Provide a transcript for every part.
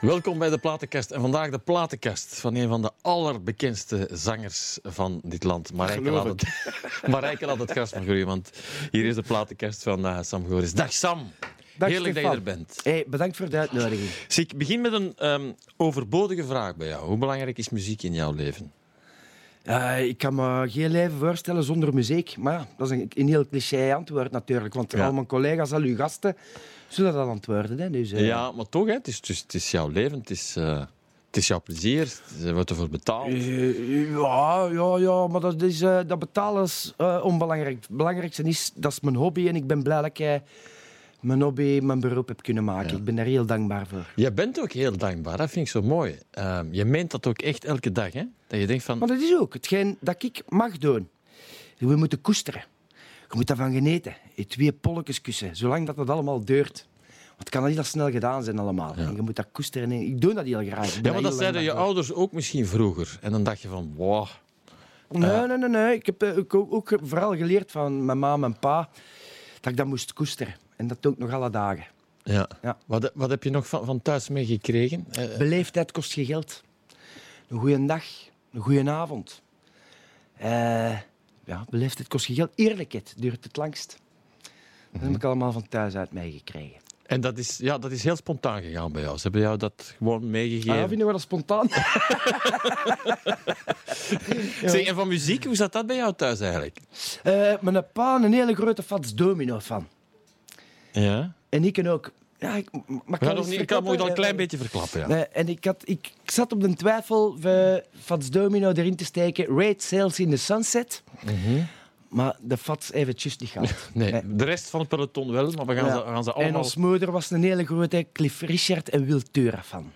Welkom bij de Platenkast. En vandaag de Platenkast van een van de allerbekendste zangers van dit land. Marijke laat het, Marijke laat het gras maar groeien, want hier is de Platenkast van uh, Sam Goris. Dag Sam. Dag, Heerlijk Stefan. dat je er bent. Hey, bedankt voor de uitnodiging. Zie, ik begin met een ehm, overbodige vraag bij jou. Hoe belangrijk is muziek in jouw leven? Eh, ik kan me geen leven voorstellen zonder muziek. Maar dat is een, een heel cliché antwoord natuurlijk. Want Ja. al mijn collega's, al uw gasten, zullen dat antwoorden. Hè? Dus, eh, Ja, maar toch, hè, het, is, is, het is jouw leven, het is, eh, het is jouw plezier, er wordt ervoor betaald. ja, ja, ja, maar dat, is, dat betalen is onbelangrijk. Het belangrijkste is, dat is mijn hobby. En ik ben blij dat ik eh, mijn hobby mijn beroep heb kunnen maken. Ja. Ik ben daar heel dankbaar voor. Je bent ook heel dankbaar, dat vind ik zo mooi. Ehm, je meent dat ook echt elke dag, hè? Dat je denkt van... Maar dat is ook hetgeen dat ik mag doen. We moeten koesteren. Je moet daarvan genieten. Je twee polletjes kussen, zolang dat dat allemaal deurt. Want het kan heel snel gedaan zijn allemaal. En je moet dat koesteren. En ik doe dat heel graag. Ja, maar dat zeiden je ouders ook misschien vroeger. En dan dacht je van, wow. Nee, nee, nee, nee. Ik heb eh, ook, ook, ook vooral geleerd van mijn ma en mijn pa dat ik dat moest koesteren. En dat doe ik nog alle dagen. Ja. Ja. Wat, wat heb je nog van, van thuis meegekregen? Eh, Beleefdheid kost je geld. Een goede dag, een goede avond. Eh, ja, beleefdheid kost je geld. Eerlijkheid duurt het langst. Dat heb ik allemaal van thuis uit meegekregen. en dat is, ja, dat is heel spontaan gegaan bij jou. Ze hebben jou dat gewoon meegegeven. Ah, ja, vinden we dat spontaan? Zeg, en van muziek, hoe zat dat bij jou thuis eigenlijk? Eh, mijn pa een hele grote Fats Domino van. Ja. En ik ook. Ja, ik, maar kan nog eens niet, ik kan het nog verklappen, al een klein beetje verklappen. Ja. Nee, en ik, had, ik, ik zat op de twijfel van Fats Domino erin te steken. Raid Sales in the Sunset. Maar de Fats juist niet gehad. Nee, Nee. de rest van het peloton wel, maar we gaan, Ja. ze, gaan ze En allemaal... ons moeder was een hele grote Cliff Richard en Wil Tura fan.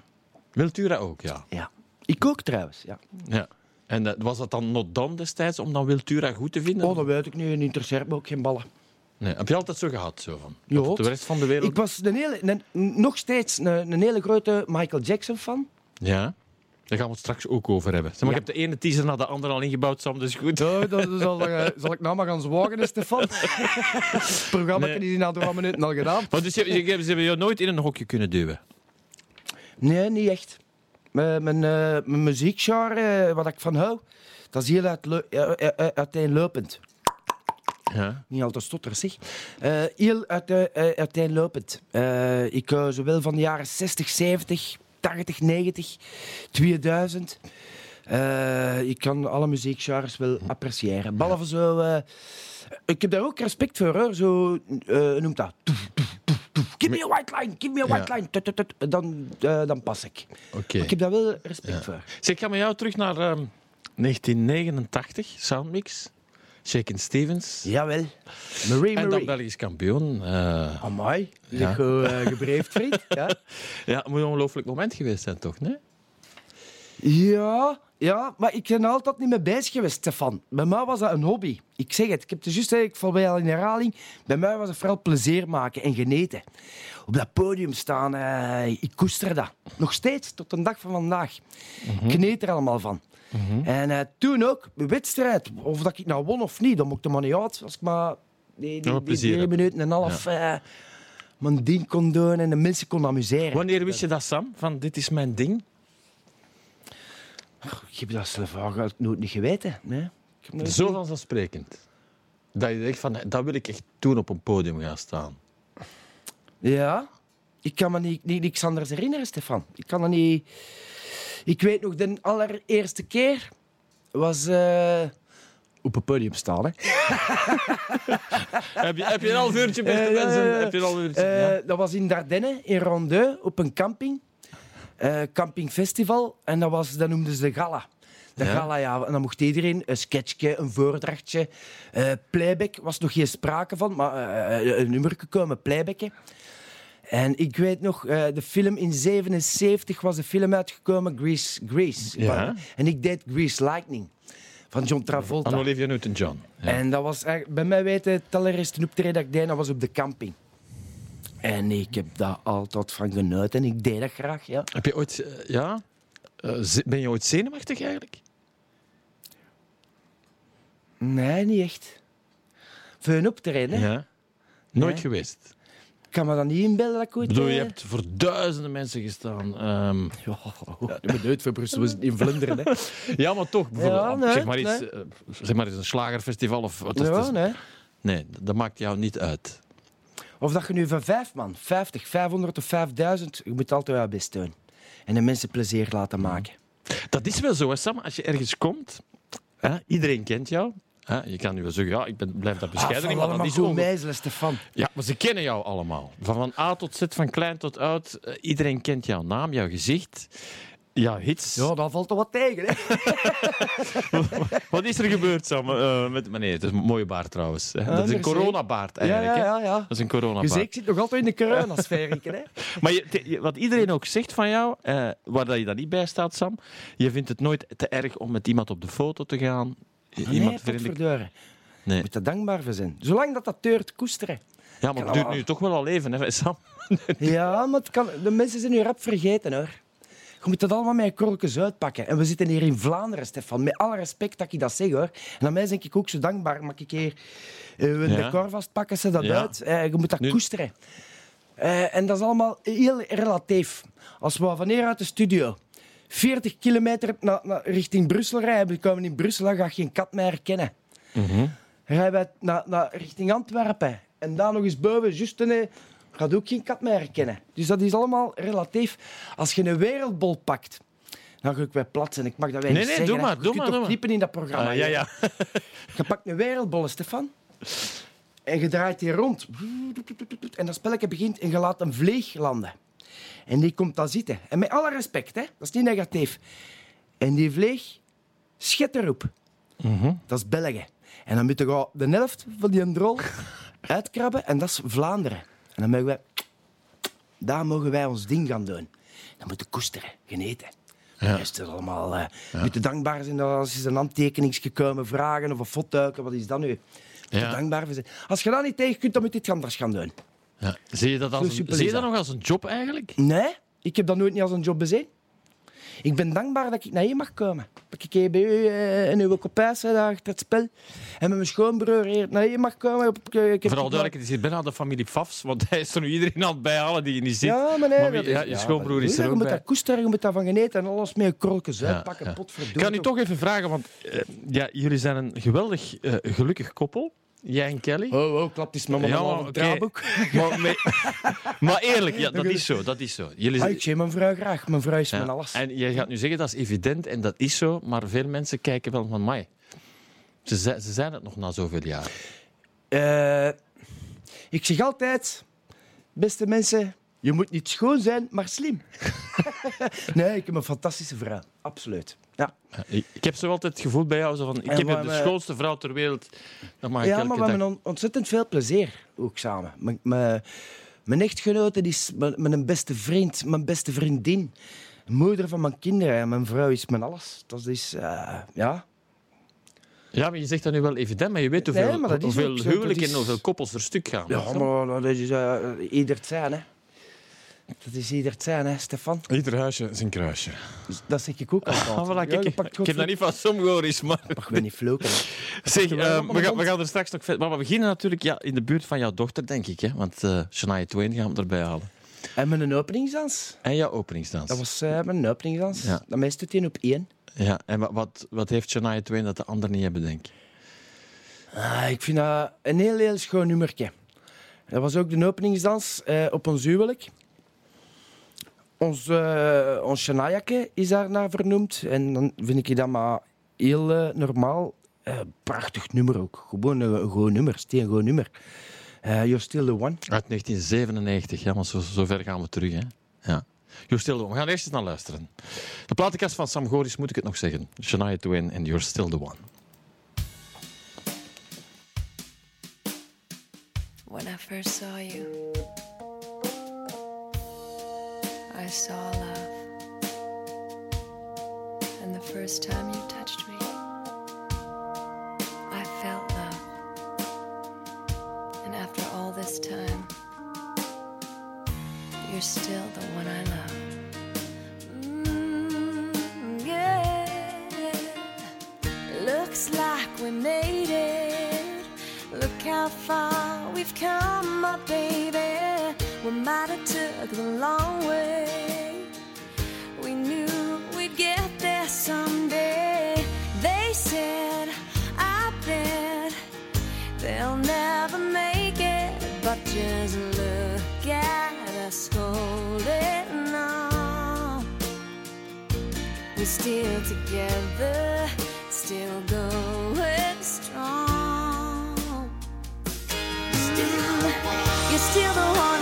Wiltura ook, ja. Ja. Ik ook trouwens. Ja. ja. En eh, was dat dan not done destijds, om dan Wiltura goed te vinden? Oh, dat weet ik nu. En interesseert me ook geen ballen. Nee. Heb je altijd zo gehad? Zo van? Ja. De rest van de wereld? Ik was een hele, een- nog steeds een, een hele grote Michael Jackson fan. Ja. Daar gaan we het straks ook over hebben. Zeg, maar Ja. Je hebt de ene teaser na de andere al ingebouwd, Sam, dus goed. Ja, dat zal, eh, zal ik nou maar gaan zwagen, Stefan. Het programma Nee. is in na drie minuten al gedaan. Maar dus je, je, ze hebben je nooit in een hokje kunnen duwen? Nee, niet echt. Mijn, mijn, eh, mijn muziekgenre, eh, wat ik van hou, dat is heel eh, eh, eh, uiteenlopend. Ja. Niet altijd stotter, zeg. Eh, heel uit, eh, uiteenlopend. Eh, ik hou zowel van de jaren 60, 70, 80, 90, 2000. Eh, ik kan alle muziekgenres wel appreciëren. Behalve zo... ik heb daar ook respect voor, hoor. Zo, noemt dat? Give me a white line, give me a white Ja. line. Tut, tut, tut. Dan, dan pas ik. Maar ik heb daar wel respect Ja. voor. Zeg, ik ga met jou terug naar ehm, 1989, Soundmix. Shakin' Stevens. Jawel. Marie En dan Marie. Belgisch kampioen. eh Amai. Je Ja. gewoon eh, gebreefd, vriend. Ja. ja, het moet een ongelooflijk moment geweest zijn, toch? Nee? Ja, ja, maar ik ben altijd niet mee bezig geweest, Stefan. Bij mij was dat een hobby. Ik zeg het, ik heb het juist al in herhaling. Bij mij was het vooral plezier maken en genieten. Op dat podium staan, eh, ik koester dat. Nog steeds, tot de dag van vandaag. Ik geniet er allemaal van. En eh, toen ook, de wedstrijd, of dat ik nou won of niet, dat maakte me niet uit. Als ik maar die, die, drie minuten en een half eh, mijn ding kon doen en de mensen kon amuseren. Wanneer wist je dat, Sam? Van dit is mijn ding? Ik heb dat zelf eigenlijk nooit niet geweten. Nee. Ik heb nooit Zo vanzelfsprekend. Dat je denkt van, dat wil ik echt toen op een podium gaan staan. Ja, ik kan me niet, niet, niks anders herinneren, Stefan. Ik kan er niet... Ik weet nog, de allereerste keer was eh, op een podium staan. Hè. heb, je, heb je een half uurtje, beste Eh, ja, mensen? Heb je een half uurtje? Eh, ja. Dat was in Dardenne, in Rondeau, op een camping. Eh campingfestival. En dat, was, dat noemden ze de gala. De gala, ja. En dan mocht iedereen een sketchje, een voordrachtje. eh playback was nog geen sprake van, maar eh, een nummer komen, playbacken. En ik weet nog, eh, de film in 77 was de film uitgekomen, Grease. Grease. Ja. En ik deed Grease Lightning van John Travolta. Aan Olivia Newton-John. Ja. En dat was bij mij weten, het allereerste optreden dat ik deed, dat was op de camping. En ik heb daar altijd van genoten en ik deed dat graag, ja. Heb je ooit... eh, ja? Eh, ben je ooit zenuwachtig eigenlijk? Nee, niet echt. Voor een optreden. Ja. Nooit Nee. geweest. Kan me dat niet inbeelden dat ik ooit... Bedoel, je eh, hebt voor duizenden mensen gestaan. Ehm, Ja, ik ben nooit voor Brussel, we zitten in Vlaanderen. Hè. ja, maar toch. bijvoorbeeld, Ja, nee, zeg, maar iets, nee. eh, zeg maar eens een slagerfestival of wat is Ja, nee. Nee, dat maakt jou niet uit. Of dat je nu van vijf man, 50, 500 of 5000, je moet altijd wel best doen. En de mensen plezier laten maken. Dat is wel zo, hè, Sam. Als je ergens komt, hè, iedereen kent jou. Hè, je kan nu wel zeggen, ja, ik ben, blijf dat bescheiden. ah, maar dat is meiselen, Stefan. Ja, maar ze kennen jou allemaal. Van, van A tot Z, van klein tot oud. eh, iedereen kent jouw naam, jouw gezicht, jouw hits. Ja, daar valt er wat tegen, hè. Wat is er gebeurd, Sam? Eh, met, maar nee, het is een mooie baard trouwens. Hè. dat is een coronabaard Ja, eigenlijk. ja, ja. ja. Dat is een coronabaard. ziet, ik zit nog altijd in de coronasfeer, hè. Maar je, te- je- wat iedereen ook zegt van jou, eh, waar dat je dan niet bij staat, Sam, je vindt het nooit te erg om met iemand op de foto te gaan. Nee, iemand vriendelijk. Je Nee. moet er dankbaar voor zijn. Zolang dat dat deurt, koesteren. Ja, maar het duurt nu toch wel al even, hè, Sam? Ja, maar het kan, de mensen zijn nu rap vergeten, hoor. Je moet dat allemaal met korreltjes uitpakken. En we zitten hier in Vlaanderen, Stefan. Met alle respect dat ik dat zeg, hoor. En aan mij denk ik ook zo dankbaar. Mag ik hier een Ja. decor vastpakken, ze dat Ja. uit. Eh, je moet dat Nu- koesteren. Eh, en dat is allemaal heel relatief. Als we van hier uit de studio 40 kilometer naar, naar, richting Brussel rijden, we komen in Brussel, dan ga je geen kat meer herkennen. Rijden wij naar, naar, richting Antwerpen en daar nog eens boven, juist een, eh, gaat ook geen kat meer herkennen. Dus dat is allemaal relatief. Als je een wereldbol pakt, dan ga ik weer plat zijn. Ik mag dat wij Nee, niet nee, zeggen. doe hè. maar, Je doe kunt maar, doe knippen in dat programma. Ah, ja, ja. Je pakt een wereldbol, Stefan. En je draait die rond. En dat spelletje begint en je laat een vleeg landen. En die komt dan zitten. En met alle respect, hè, dat is niet negatief. En die vleeg schiet erop. Dat is België. En dan moet je de helft van die drol uitkrabben. En dat is Vlaanderen. En dan mogen wij... Daar mogen wij ons ding gaan doen. Dan moeten we koesteren, genieten. Ja. Is het allemaal... eh moeten dankbaar zijn dat als je een handtekening komen vragen of een wat is dat nu? Moet Ja. dankbaar zijn. Als je dat niet tegen kunt, dan moet je iets anders gaan doen. Ja. Zie, je dat als een, zie je dat nog als een job eigenlijk? Nee, ik heb dat nooit niet als een job bezien. Ik ben dankbaar dat ik naar hier mag komen. Dat ik hier bij u eh, in uw kopijs daar achter het spel. En met mijn schoonbroer hier naar hier mag komen. Ik, ik, heb Vooral duidelijk, het is hier bijna de familie Fafs, want hij is er nu iedereen aan het bijhalen die je niet ziet. Ja, maar nee. Maar wie- dat is- ja, je schoonbroer is er Je ook moet bij. dat koesteren, je moet daarvan genieten en alles met je krolletjes Ja, uitpakken. ja. Potverdorie. Ik kan u toch even vragen, want eh, ja, jullie zijn een geweldig eh, gelukkig koppel. Jij en Kelly. Oh, oh, klap eens met mijn Ja, oké. draaiboek. Maar, maar, maar eerlijk, ja, dat is zo. Dat is zo. Jullie, ik zie mijn vrouw graag. Mijn vrouw is ja. mijn alles. En jij gaat nu zeggen dat is evident en dat is zo, maar veel mensen kijken wel van mij. Ze, ze zijn het nog na zoveel jaar. Eh, ik zeg altijd, beste mensen, je moet niet schoon zijn, maar slim. nee, ik heb een fantastische vrouw. Absoluut. Ja, Ik, heb zo altijd het gevoel bij jou zo van, ik heb de we- schoonste vrouw ter wereld. Dat mag ja elke maar we hebben on- ontzettend veel plezier ook samen. Mijn, echtgenote die is mijn, mijn beste vriend, mijn beste vriendin. Moeder van mijn kinderen en mijn vrouw is mijn alles. Dat is, eh, ja. Ja, maar je zegt dat nu wel evident, maar je weet Nee, hoeveel, maar dat is hoeveel huwelijken is- en hoeveel koppels er stuk gaan. Ja, maar dat is eh, ieder het zijn, hè. Dat is ieder het zijn, hè, Stefan. Ieder huisje zijn kruisje. Dat zeg ik ook altijd. Ah, voilà, Ja, ik, heb dat niet van som gehoord, is, maar... Mag me niet floken. Zeg, eh, we, gaan, we gaan er straks nog verder. Maar we beginnen natuurlijk ja, in de buurt van jouw dochter, denk ik. Hè? Want eh Shania Twain gaan we erbij halen. En met een openingsdans. En jouw openingsdans. Dat was eh, mijn openingsdans. Ja. Dat meest doet hij op één. Ja, en wat, wat, heeft Shania Twain dat de anderen niet hebben, denk ik? Ah, ik vind dat een heel, heel schoon nummertje. Dat was ook de openingsdans eh, op ons huwelijk. Ons, eh ons Shaniake is daar naar vernoemd. En dan vind ik dat maar heel eh, normaal. Eh, prachtig nummer ook. Gewoon een, goed nummer. Steen goed nummer. Eh You're Still The One. Uit 1997, ja, want zo, zo ver gaan we terug. Hè? Ja. You're Still the One. We gaan eerst eens naar luisteren. De platenkast van Sam Goris, moet ik het nog zeggen. Shania Twain en You're Still the One. When I first saw you, I saw love. And the first time you touched just look at us holding on. We're still together, still going strong. Still, you're still the one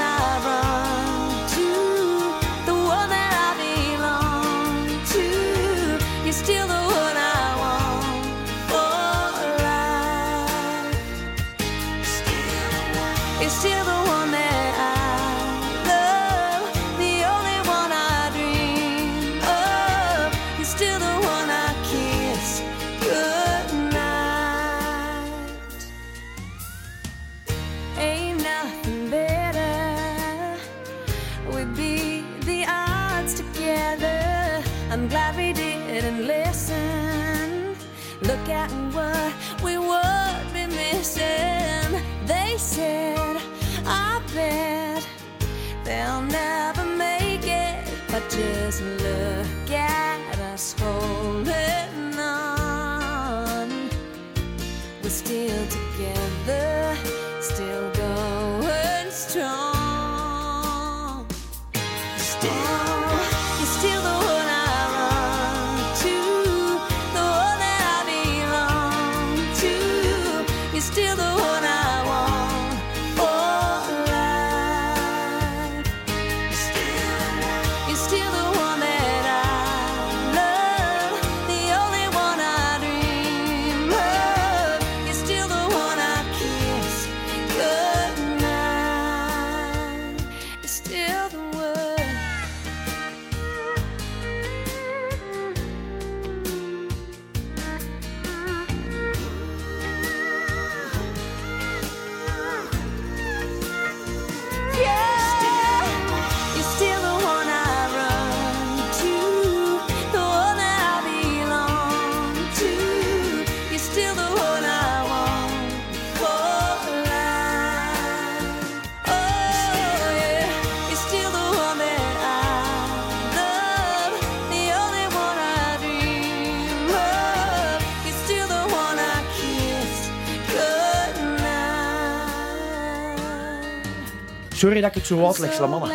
Sorry dat ik het zo uitleg, Slamanna.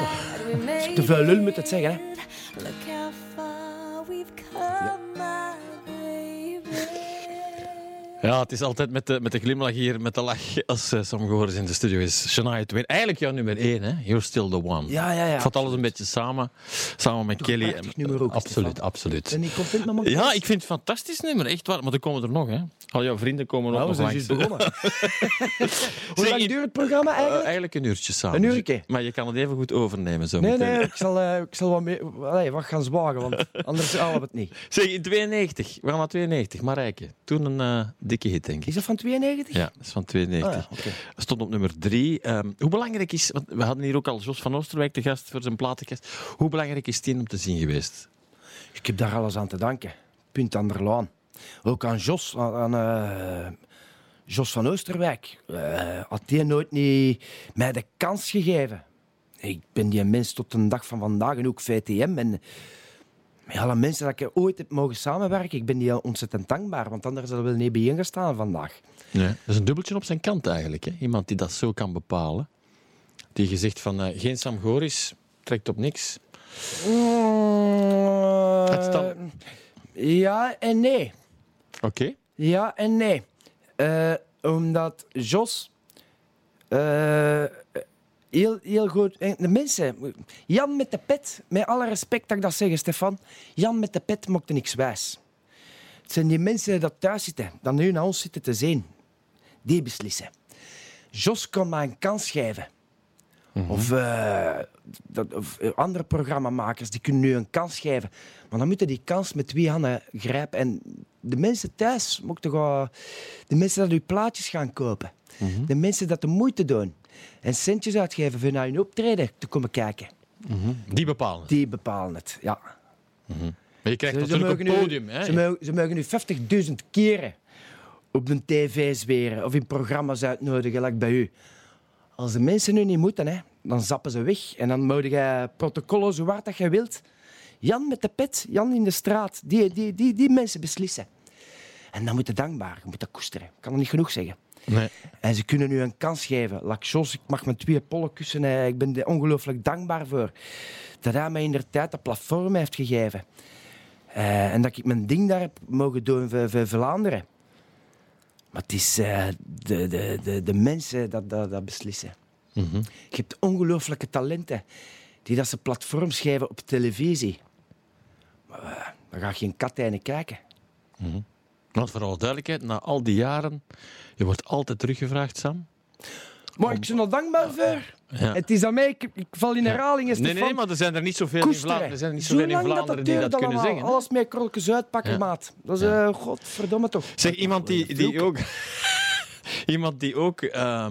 Te veel lul moet het zeggen, hè. Ja, het is altijd met de, met de glimlach hier, met de lach, als uh, Sam Goris in de studio is. Shania Twain, eigenlijk jouw nummer één, hè? You're still the one. Ja, ja, ja. Vat alles een beetje samen, samen met Kelly. een prachtig nummer ook, absoluut, Stefan. absoluut. Content met mijn Ja, ik vind het een fantastisch nummer, echt waar. Maar er komen er nog, hè? Al jouw vrienden komen Nou, we nog zijn langs. juist begonnen. Hoe lang duurt het programma Eh, eigenlijk? eigenlijk een uurtje samen. Een uurtje? Maar je kan het even goed overnemen zo Nee, meteen. nee, ik zal, eh, ik zal wat, mee, allee, wat gaan zwagen, want anders halen we het niet. Zeg, in 92, we gaan naar 92, Marijke. Toen een dikke hit, denk ik. Is dat van 92? Ja, dat is van 92. Ah, ja. Stond op nummer drie. Ehm, hoe belangrijk is, want we hadden hier ook al Jos van Oosterwijk te gast voor zijn platenkast. Hoe belangrijk is die om te zien geweest? Ik heb daar alles aan te danken. Punt aan de laan. Ook aan Jos, aan, aan, eh, Jos van Oosterwijk. Eh, had die nooit niet mij de kans gegeven. Ik ben die mens tot de dag van vandaag en ook VTM. En met alle mensen dat ik ooit heb mogen samenwerken, ik ben die ontzettend dankbaar. Want anders hadden we er niet bijeengestaan vandaag. Nee. Dat is een dubbeltje op zijn kant eigenlijk. Hè? Iemand die dat zo kan bepalen. Die gezegd van eh, geen Sam Goris, trekt op niks. Het stand- Ja en nee. Oké. Ja en nee. Eh, omdat Jos eh, heel, heel goed... en De mensen... Jan met de pet, met alle respect dat ik dat zeg, Stefan. Jan met de pet maakte niks wijs. Het zijn die mensen die thuis zitten, die nu naar ons zitten te zien. Die beslissen. Jos kon mij een kans geven. Of, eh, dat, of eh, andere programmamakers die kunnen nu een kans geven. Maar dan moeten die kans met twee handen grijpen. En de mensen thuis, mochten gewoon, de mensen dat uw plaatjes gaan kopen. De mensen dat de moeite doen. En centjes uitgeven voor naar hun optreden te komen kijken. Die bepalen. Die bepalen het, ja. Maar je krijgt Ze, natuurlijk mogen een nu- podium. Hè? Ze mogen, ze mogen nu 50.000 keren op de tv zweren of in programma's uitnodigen, gelijk bij u. Als de mensen nu niet moeten, hè, dan zappen ze weg. En dan moet je protocollen zo hard dat je wilt. Jan met de pet, Jan in de straat, die, die, die, die mensen beslissen. En dan moet je dankbaar, je moet dat koesteren. Ik kan er niet genoeg zeggen. Nee. En ze kunnen nu een kans geven. Jos, ik mag mijn twee pollen kussen. eh, Ik ben er ongelooflijk dankbaar voor. Dat hij mij in de tijd dat platform heeft gegeven. Eh, en dat ik mijn ding daar heb mogen doen voor, voor Vlaanderen. Maar het is eh, de, de, de, de mensen dat, dat, dat beslissen. Je hebt ongelooflijke talenten die dat ze platforms geven op televisie. Maar dan ga je geen kat kijken. Want voor alle duidelijkheid, na al die jaren, je wordt altijd teruggevraagd, Sam. Maar ik ben er dankbaar voor. Ja. Het is aan mij, ik, ik val in herhaling. Nee, nee, maar er zijn er niet zoveel in Koesteren. Vlaanderen, er zijn er niet zoveel in Zolang dat Vlaanderen die dat kunnen allemaal. zeggen. hè. Alles met krolletjes uitpakken, Ja. maat. Dat is, Ja. eh, godverdomme toch. Zeg, iemand die, die ook, iemand die ook eh,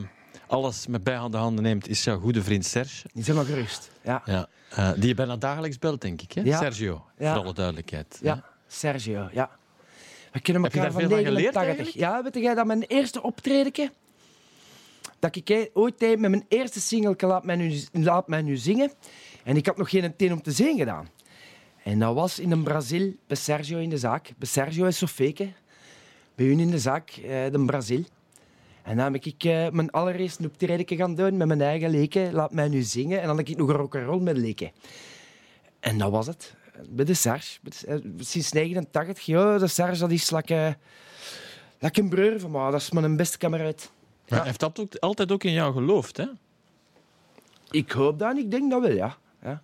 alles met bijhanden handen neemt, is jouw goede vriend Serge. Die zijn maar gerust. Ja. Ja. eh, die je bijna dagelijks belt, denk ik. Hè? Ja. Sergio, Ja. voor alle duidelijkheid. ja, Sergio, ja. We kennen Heb je elkaar daar van veel van geleerd 89. Ja, weet jij dat mijn eerste optredetje... Dat ik ooit met mijn eerste single Laat mij, nu, Laat mij nu zingen. En ik had nog geen teen om te zingen gedaan. En dat was in een Brazil bij Sergio in de zaak. Bij Sergio en Sofeke. Bij hun in de zaak, eh, de Brazil. En dan heb ik eh, mijn allereerste optreden gaan doen met mijn eigen leken. Laat mij nu zingen. En dan had ik nog een rock'n'roll met leken. En dat was het. Bij de eh, Sinds 89. Ja, de Serge dat is like, eh, like een broer van mij. Dat is mijn beste kameraad. Maar hij heeft dat ook, altijd ook in jou geloofd, hè? Ik hoop dat en ik denk dat wel, ja. ja.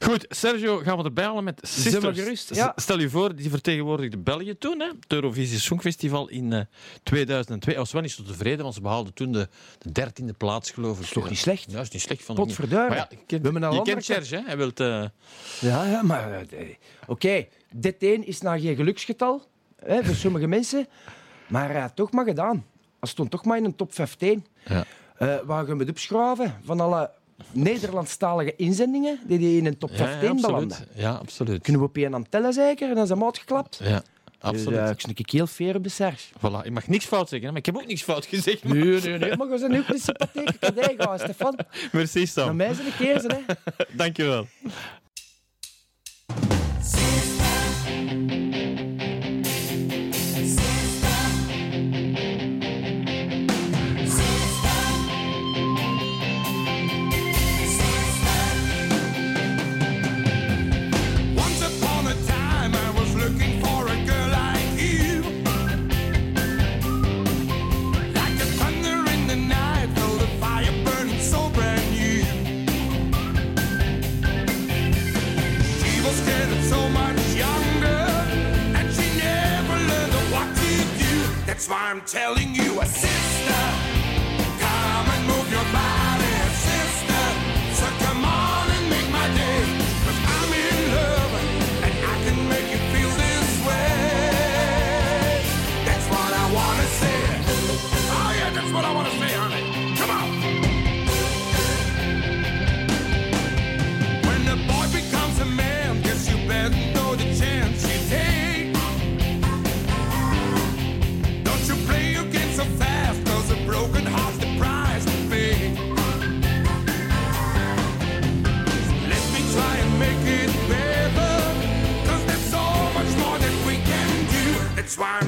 Goed, Sergio gaan we erbij halen met Sisters. ja. Stel je voor, die vertegenwoordigde België toen, hè? het Eurovisie Songfestival in eh, 2002. Hij was wel niet zo tevreden, want ze behaalden toen de, de dertiende plaats, geloof ik. is toch niet slecht? Ja, is niet slecht. Van Potverduiven. Maar ja, je kent, We je kent Serge, hè? Hij wilt... eh, Ja, ja maar... eh, Oké, dit één is nou geen geluksgetal hè, voor sommige mensen. Maar eh, toch maar gedaan. Hij stond toch maar in een top 15. ja. Waar gaan we het opschrijven? Van alle Nederlandstalige inzendingen die die in een top Ja, 15 ja, belanden. absoluut. Ja, absoluut. Kunnen we op één aan tellen zeker? En dan is hem uitgeklapt. Ja, Dus, absoluut. eh, ik snap ik heel fair op de Serge. Voilà. Je mag niks fout zeggen, maar ik heb ook niks fout gezegd. maar- Nee, nee, nee. Maar we zijn ook een sympathieke collega, Stefan. Merci, Naar Sam. mij zijn de keer, ze, hè. Dankjewel. Why I'm telling you, a sister, come and move your body, Swarm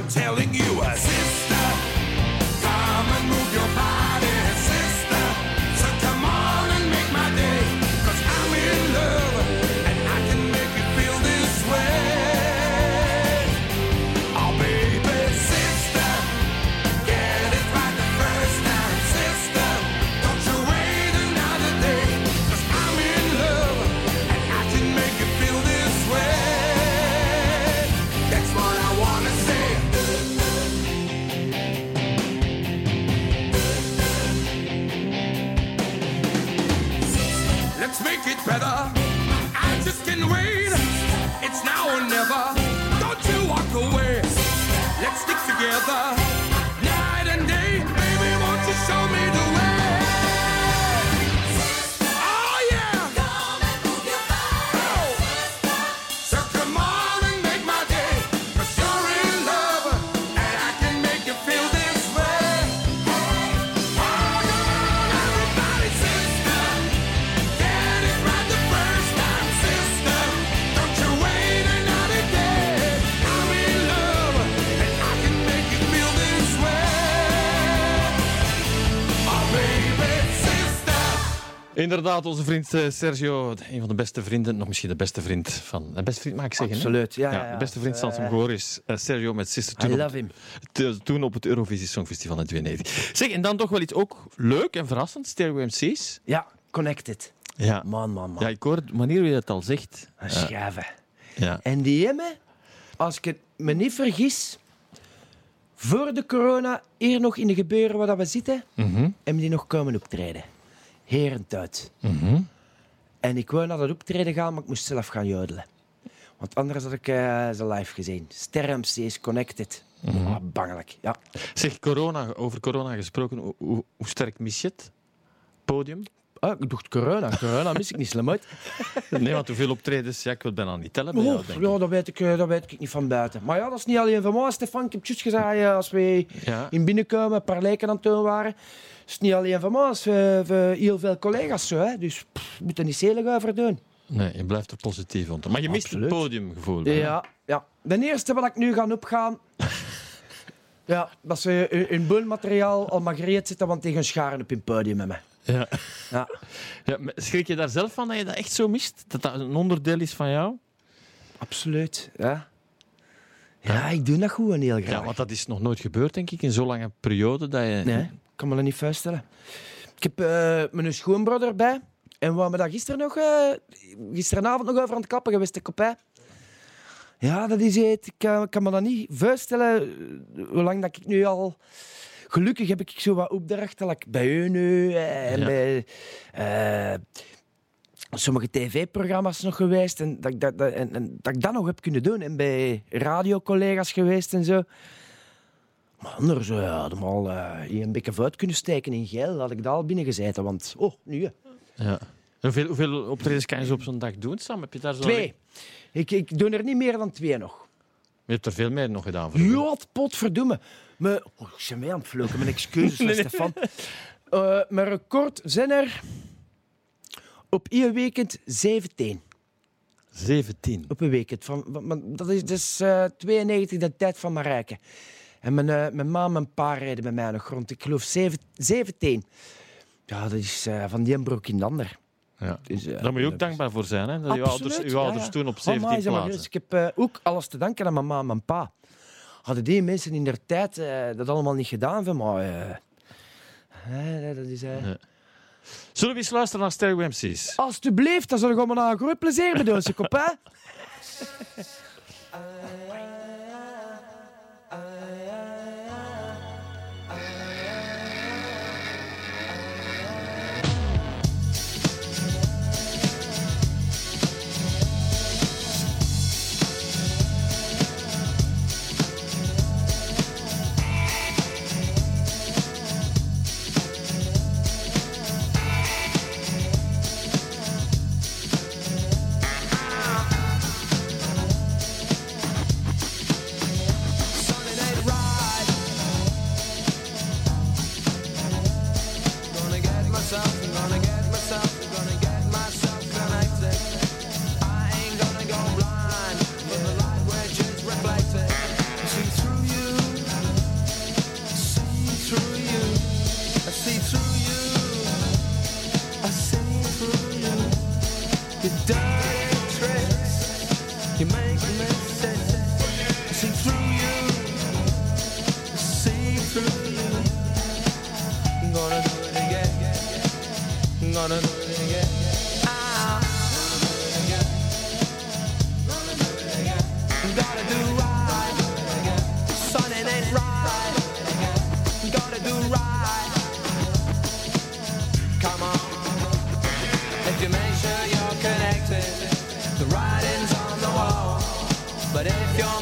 Inderdaad, onze vriend eh, Sergio, een van de beste vrienden, nog misschien de beste vriend van... De beste vriend, mag ik zeggen? Absoluut, ja. ja, de ja. beste vriend van Goor is eh, Sergio met Sister I toen love op, him. te- toen op het Eurovisie Songfestival in 92. Zeg, en dan toch wel iets ook leuk en verrassend, Stereo MC's. Ja, connected. Ja. Man, man, man. Ja, ik hoor de manier hoe je het al zegt. Een schijven. Ja. En die hebben, als ik het me niet vergis, voor de corona hier nog in de gebeuren waar dat we zitten, hebben die nog komen optreden. Herentuit. Mhm. En ik wou naar dat optreden gaan, maar ik moest zelf gaan jodelen. Want anders had ik eh, ze live gezien. Ster MC is connected. Mhm. Ah, bangelijk, ja. Zeg, corona, over corona gesproken, hoe, hoe, hoe sterk mis je het? Podium? Ah, ik dacht corona. Corona mis ik niet slim uit. Nee, want hoeveel optredens? Ja, ik wil bijna niet tellen bij jou, denk ja, dat weet, ik, eh, dat weet ik niet van buiten. Maar ja, dat is niet alleen van mij, Stefan. Ik heb juist gezegd, eh, als we Ja. in binnenkomen een paar lijken aan het doen waren, is het niet alleen van mij, is eh, voor heel veel collega's zo. Hè. Dus pff, we moeten er niet zelig over doen. Nee, je blijft er positief onder. Maar je mist Absoluut. het podiumgevoel. hè? Ja, ja. De eerste wat ik nu ga opgaan, ja, dat ze hun- boelmateriaal al maar gereed zitten, want tegen scharen op hun podium met me. Ja. Ja. Ja, schrik je daar zelf van dat je dat echt zo mist? Dat dat een onderdeel is van jou? Absoluut, ja. Ja, ik doe dat gewoon heel graag. Ja, want dat is nog nooit gebeurd, denk ik, in zo'n lange periode. Dat je... Nee, ik kan me dat niet voorstellen. Ik heb eh, mijn schoonbroer erbij. En we waren daar gisteren nog, eh, gisteravond nog over aan het kappen geweest, de kopij. Ja, dat is het. Ik kan, ik kan me dat niet voorstellen. eh, Hoe lang dat ik nu al... Gelukkig heb ik zo wat opdrachten, like bij u nu. eh, En bij eh, sommige tv-programma's nog geweest. En dat, ik dat, dat, en, en dat ik dat nog heb kunnen doen. En bij radiocollega's geweest en zo. Maar anders, ja, had hem al hier een beetje vooruit kunnen steken in geel. Had ik daar al binnen gezeten. Want, oh, nu. Ja. Hoeveel, hoeveel optredens kan je op zo'n dag doen, Sam? Heb je daar zo Twee. Ik, ik doe er niet meer dan twee nog. Je hebt er veel meer nog gedaan voor. Ja, potverdomme. Me, oh, ik ben mee aan het vloeken. Mijn excuses, nee, Stefan. Eh, mijn record zijn er op één weekend 17. 17. Op een weekend. Van, van- van- dat is dus eh 92 de tijd van Marijke. En mijn, eh, mijn ma en mijn pa rijden bij mij nog rond. Ik geloof zeven- 17. Ja, dat is eh, van die een broek in de ander. Ja. Dus, eh, Daar moet je ook dankbaar voor zijn, hè? Dat je ouders, Absoluut, je ja, ouders ja. toen op Oh, 17 amai, zeg maar, plaatsen. dus ik heb eh, ook alles te danken aan mijn ma en mijn pa. Hadden die mensen in der tijd eh, dat allemaal niet gedaan van maar eh, eh, dat is, eh, Ja. Zullen we eens luisteren naar Stereo MC's? Alsjeblieft, dat zal ik allemaal een groot plezier kop, hè? gonna do it again. Gotta do right. Ain't right. Gotta do right. Come on. If you make sure you're connected, the writing's on the wall. But if your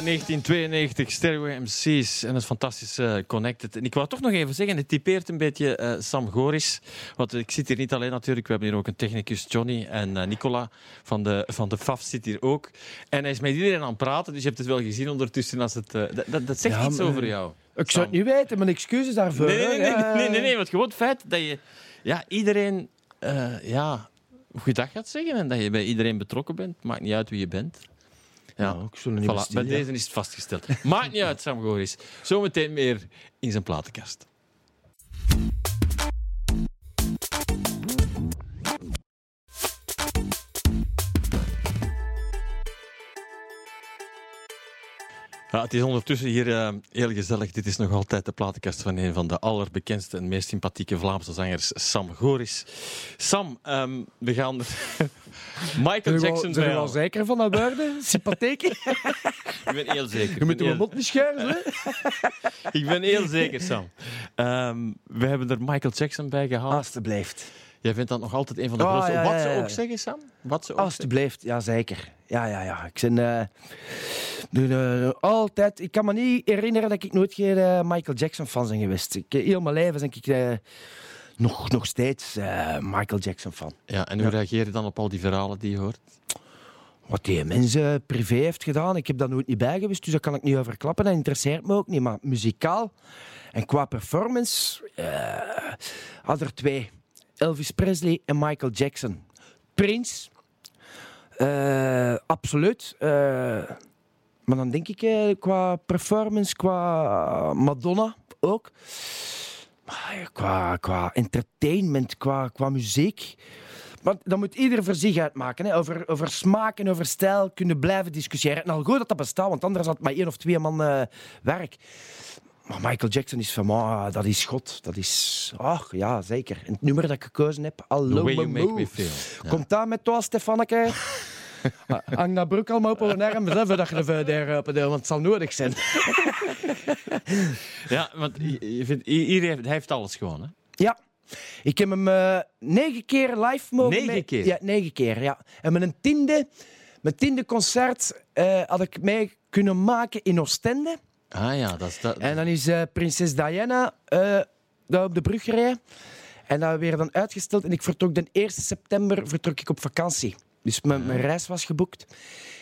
1992, Stereo MC's en het fantastische eh, Connected. En ik wou toch nog even zeggen, het typeert een beetje eh, Sam Goris. Want ik zit hier niet alleen natuurlijk, we hebben hier ook een technicus Johnny en eh, Nicola van de, van de FAF zit hier ook. En hij is met iedereen aan het praten, dus je hebt het wel gezien ondertussen. Als het, eh, dat, dat, zegt Ja, iets maar- over jou. Ik zou het niet weten, mijn excuses daarvoor. Nee, nee, nee, nee, nee, want gewoon het feit dat je ja, iedereen eh ja, goeiedag gaat zeggen en dat je bij iedereen betrokken bent, maakt niet uit wie je bent. Ja, ik zal niet voilà, besteden. bij deze is het vastgesteld. Maakt niet uit, Sam Goris. Zometeen meer in zijn platenkast. Ja, het is ondertussen hier eh, heel gezellig. Dit is nog altijd de platenkast van een van de allerbekendste en meest sympathieke Vlaamse zangers, Sam Goris. Sam, ehm, we gaan Michael Jackson ben je bij wel halen. zeker van dat woorden? Sympathieek? Ik ben heel zeker. Je moet je heel- mond niet schuiven? Ik ben heel zeker, Sam. Ehm, we hebben er Michael Jackson bij gehaald. Alsjeblieft. Jij vindt dat nog altijd een van de Ah, grootste. ja, Wat ja, ze ook zeggen, Sam? Wat ze ook. Alsjeblieft, ja zeker. Ja, ja, ja. Ik ben eh, de- eh, altijd... Ik kan me niet herinneren dat ik nooit geen eh, Michael Jackson fan ben geweest. Ik, heel mijn leven ben ik eh, nog, nog steeds eh, Michael Jackson fan. Ja, en hoe reageer je dan op al die verhalen die je hoort? Wat die mensen privé heeft gedaan, ik heb daar nooit niet bij geweest, dus daar kan ik niet over klappen. Dat interesseert me ook niet. Maar muzikaal en qua performance eh had er twee. Elvis Presley en Michael Jackson. Prince, eh, absoluut. Eh, maar dan denk ik eh, qua performance, qua Madonna ook. Maar qua, qua entertainment, qua, qua muziek. Want dat moet ieder voor zich uitmaken. Hè. Over, over smaak en over stijl kunnen blijven discussiëren. En al goed dat dat bestaat, want anders had het maar één of twee man werk. Maar Michael Jackson is van, ah, dat is God. Dat is, ach ja, zeker. En het nummer dat ik gekozen heb, The Allo way you Momo. make me feel. Ja. Komt daar met toi, Stefanneke? Hang dat broek al maar op een arm, zelf dat je de daar open doet, want het zal nodig zijn. Ja, want je vindt, iedereen heeft, hij heeft alles gewoon, hè? Ja. Ik heb hem eh, negen keer live mogen Negen mee- keer? Ja, negen keer, ja. En met een tiende, mijn tiende concert eh, had ik mee kunnen maken in Oostende. Ah ja, dat is dat. En dan is eh, prinses Diana eh, daar op de brug gereden. En dat werd dan uitgesteld. En ik vertrok de 1 september vertrok ik op vakantie. Dus mijn, mijn reis was geboekt.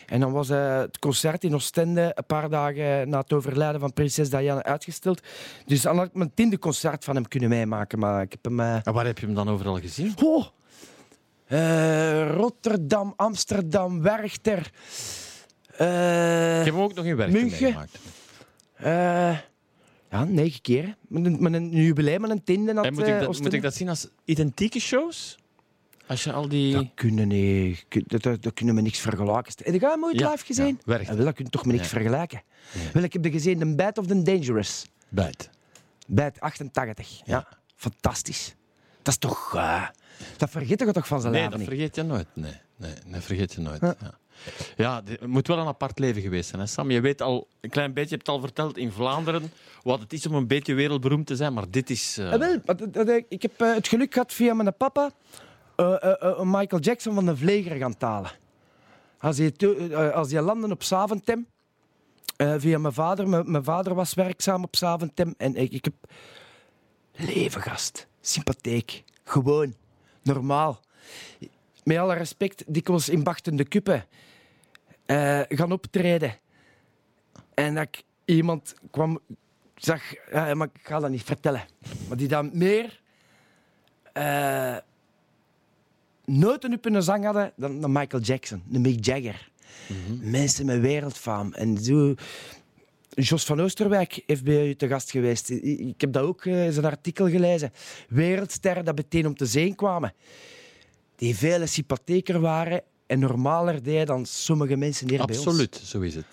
En dan was eh, het concert in Oostende een paar dagen na het overlijden van prinses Diana uitgesteld. Dus dan had ik mijn tiende concert van hem kunnen meemaken. Maar ik heb hem... En waar heb je hem dan overal gezien? Oh. Rotterdam, Amsterdam, Werchter. Eh, Ik heb hem ook nog in München. meegemaakt. Eh, ja, negen keer. Met een, met een jubileum, met een tiende. Had, En moet, ik eh, dat, moet ik dat zien als identieke shows? Als je al die... Dat kunnen. Kun- Dat, dat, dat kunnen we niks vergelijken. Heb je dat Ja, live gezien? ja, wel, dat kun je toch met niks vergelijken. Wel, ik heb de gezien, The Bad of the Dangerous. Buit. Bij 88. Ja. Fantastisch. Dat is toch... eh, dat vergeet je toch van zijn Nee, leven dat niet? vergeet je nooit. Nee, nee dat vergeet je nooit. Ja, het moet wel een apart leven geweest zijn, hè, Sam. Je weet al een klein beetje, je hebt het al verteld, in Vlaanderen wat het is om een beetje wereldberoemd te zijn, maar dit is... eh, Ah, wel, ik heb eh, het geluk gehad via mijn papa eh, eh, eh, een Michael Jackson van de Vleger gaan talen. Als hij, eh, als landde op Zaventem, eh, via mijn vader. Mijn, vader was werkzaam op Zaventem. En ik, ik heb leven, gast. Sympathiek. Gewoon. Normaal. Met alle respect, dikwijls in bachtende kuppen. Eh, gaan optreden. En dat ik iemand kwam zag, ja, maar ik ga dat niet vertellen. Maar die dan meer eh noten op hun zang hadden dan, dan Michael Jackson, de Mick Jagger. Mensen met wereldfaam. En zo... Jos van Oosterwijk heeft bij u te gast geweest. Ik heb dat ook eh, zijn artikel gelezen. Wereldsterren dat meteen om te zien kwamen. Die veel sympathieker waren en normaler deden dan sommige mensen hier bij ons. Absoluut, zo is het.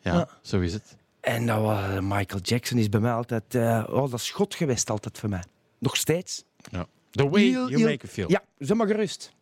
Ja, Ja. zo is het. En dat was, eh, Michael Jackson is bij mij altijd... oh, dat is God geweest altijd voor mij. Nog steeds. Ja. The way you make a feel. Ja, zeg maar gerust.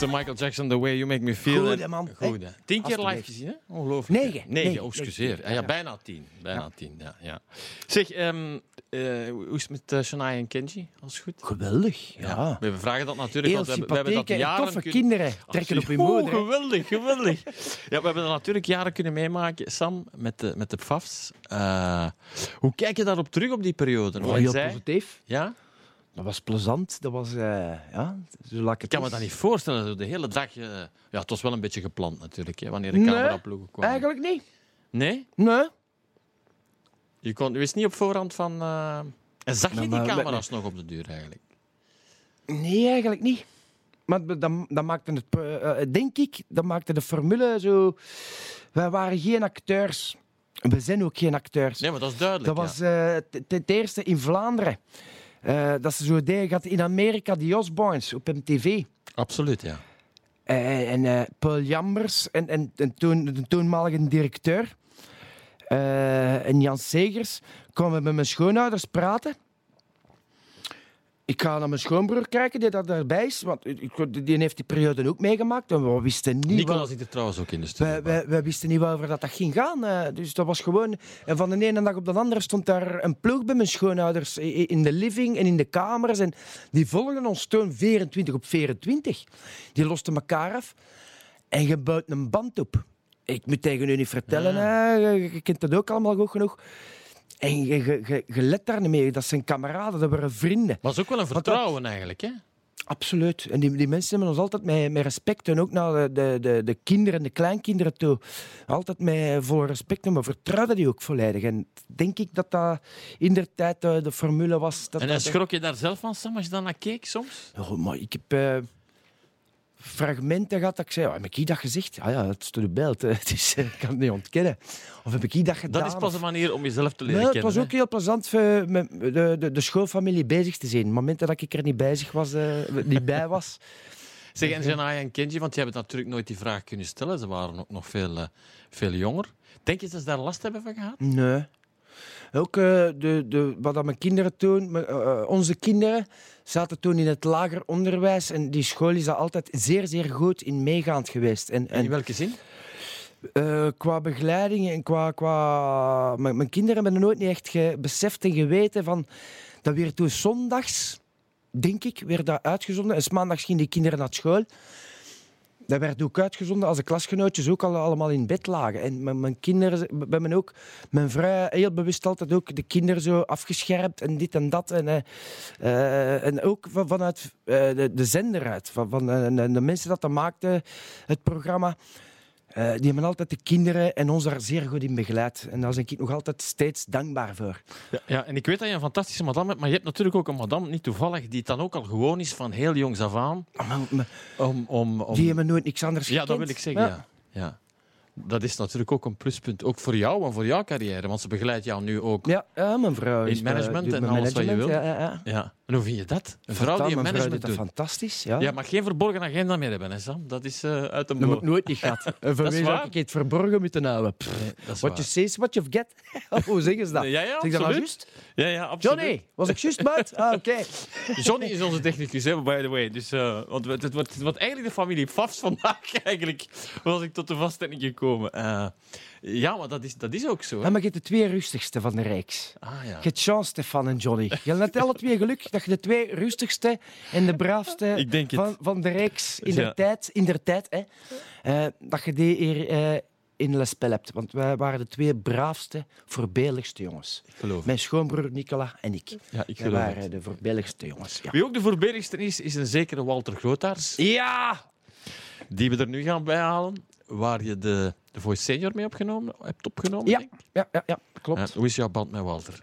Mr. Michael Jackson, The Way You Make Me Feel. Goed, hè, En- man. Tien keer live gezien, hè? Ongelooflijk. Negen. Negen, Negen. oh, excuseer. Ja, ja, Ja. bijna tien. Bijna tien, ja. ja. Zeg, ehm, eh, hoe is het met uh, Shania en Kenji? Alles goed? Geweldig, ja. We vragen dat natuurlijk, Heel want we, hebben- we hebben dat jaren toffe kunnen... kinderen trekken op hun Oh, moeder. geweldig, geweldig. Ja, we hebben dat natuurlijk jaren kunnen meemaken, Sam, met de, met de FAFs. Eh, hoe kijk je daarop terug op die periode? Oh, Want heel zij- positief. ja? Dat was plezant. Dat was, eh, ja, zo ik kan me dat niet voorstellen, de hele dag... eh, ja, het was wel een beetje gepland natuurlijk, hè, wanneer de Nee, cameraploegen kwamen. Eigenlijk niet. Nee? Nee. Je, kon, je wist niet op voorhand van... eh, En zag je die maar- camera's nog op de duur eigenlijk? Nee, eigenlijk niet. Maar dat, dat maakte het, denk ik, dat maakte de formule zo... Wij waren geen acteurs. We zijn ook geen acteurs. Nee, maar dat is duidelijk. dat was ja. het eerste in Vlaanderen. Eh, dat ze zo deden. Gaat in Amerika die Osbournes op MTV. Absoluut, ja. Eh, en eh, Paul Jambers en, en, en toen, de toenmalige directeur en Jan Segers kwamen met mijn schoonouders praten. Ik ga naar mijn schoonbroer kijken die dat erbij is, want die heeft die periode ook meegemaakt en we wisten niet Nicolas wel- zit er trouwens ook in de studio. wij, wij wisten niet waarover dat, dat ging gaan. eh, dus dat was gewoon... En van de ene dag op de andere stond daar een ploeg bij mijn schoonouders in de living en in de kamers. En die volgden ons toen 24 op 24. Die losten elkaar af en je bouwt een band op. Ik moet tegen u niet vertellen, hè, je kent dat ook allemaal goed genoeg. En je, je, let daar niet mee. Dat zijn kameraden, dat waren vrienden. Maar het is ook wel een dat- vertrouwen eigenlijk, hè? Absoluut. En die, die mensen hebben ons altijd met, met respect en ook naar de, de, de, de kinderen en de kleinkinderen toe. Altijd met vol respect we vertrouwden die ook volledig. En denk ik dat dat in de tijd de, de formule was. Dat En dat- schrok je daar zelf van, Sam, als je dan naar keek soms? Oh, maar ik heb eh, fragmenten gehad dat ik zei, oh, heb ik dat gezegd? Ah ja, het is door de beeld. hè. Dus eh, ik kan het niet ontkennen. Of heb ik dat gedaan? Dat is pas een manier om jezelf te leren Nee, het kennen. was ook hè. heel plezant voor met de, de, de schoolfamilie bezig te zien. Momenten dat ik er niet, bezig was, eh, niet bij was. Zeg, en Janaya en Kenji, want die hebben natuurlijk nooit die vraag kunnen stellen. Ze waren ook nog veel, eh, veel jonger. Denk je dat ze daar last hebben van gehad? Nee. Ook eh, de, de, wat dat mijn kinderen toen, eh, onze kinderen, zaten toen in het lager onderwijs. En die school is daar altijd zeer, zeer goed in meegaand geweest. En, En in welke zin? eh, qua begeleiding en qua... qua mijn, mijn kinderen hebben nooit niet echt beseft en geweten van... Dat weer toen zondags, denk ik, werd dat uitgezonden. En maandags gingen die kinderen naar school. Dat werd ook uitgezonden als de klasgenootjes ook al, allemaal in bed lagen. En mijn, mijn kinderen, we hebben ook, mijn vrouw heel bewust altijd ook de kinderen zo afgescherpt en dit en dat. En, eh, eh, en ook van- vanuit eh, de, de zender uit, van, van de, de mensen dat dat maakten, het programma. Eh, die hebben altijd de kinderen en ons daar zeer goed in begeleid. En daar ben ik nog altijd steeds dankbaar voor. Ja, ja, en ik weet dat je een fantastische madame hebt, maar je hebt natuurlijk ook een madame, niet toevallig, die het dan ook al gewoon is van heel jongs af aan. Ah, maar- maar Om, om, om... Die hebben nooit niks anders Ja, dat gekend. wil ik zeggen, ja. ja. Dat is natuurlijk ook een pluspunt, ook voor jou en voor jouw carrière, want ze begeleidt jou nu ook. Ja, ja, mijn vrouw In is, eh, management en alles wat je management, wil. Ja, ja, ja. Ja. En hoe vind je dat? Een vrouw die een vrouw management doet dat fantastisch, ja. Ja, maar geen verborgen agenda meer hebben, hè, Sam? Dat is eh, uit de Dat heb boot. ik nooit niet gehad. En voor Dat is wie zou waar. ik het verborgen moeten houden? Dat is What you say is what you get. Hoe zeggen ze dat? Ja, ja, zeg ik dat absoluut. juist? Ja, ja, absoluut. Johnny, was ik juist, maat? Ah, oké. Johnny is onze technicus, hè, by the way. Dus, eh, want het, het, wordt, het wordt eigenlijk de familie Fafs vandaag, eigenlijk. Was ik tot de vaststelling gekomen. Eh, ja, maar dat is, dat is ook zo. Hè? Ja, maar je hebt de twee rustigste van de Rijks. Ah, ja. Je hebt chance, Stefan en Johnny. Je hebt alle twee geluk dat je de twee rustigste en de braafste van, van de Rijks in Ja. de tijd, in der tijd hè, eh, dat je die hier eh, in Les Spel hebt. Want wij waren de twee braafste, voorbeeldigste jongens. Ik geloof het. Mijn schoonbroer Nicola en ik. Ja, ik Wij geloof waren het. de voorbeeldigste jongens. Ja. Wie ook de voorbeeldigste is, is een zekere Walter Grootaars. ja! Die we er nu gaan bijhalen. Waar je de, de Voice Senior mee opgenomen, hebt opgenomen. Ja, denk ik. ja, ja, ja, klopt. Eh, hoe is jouw band met Walter?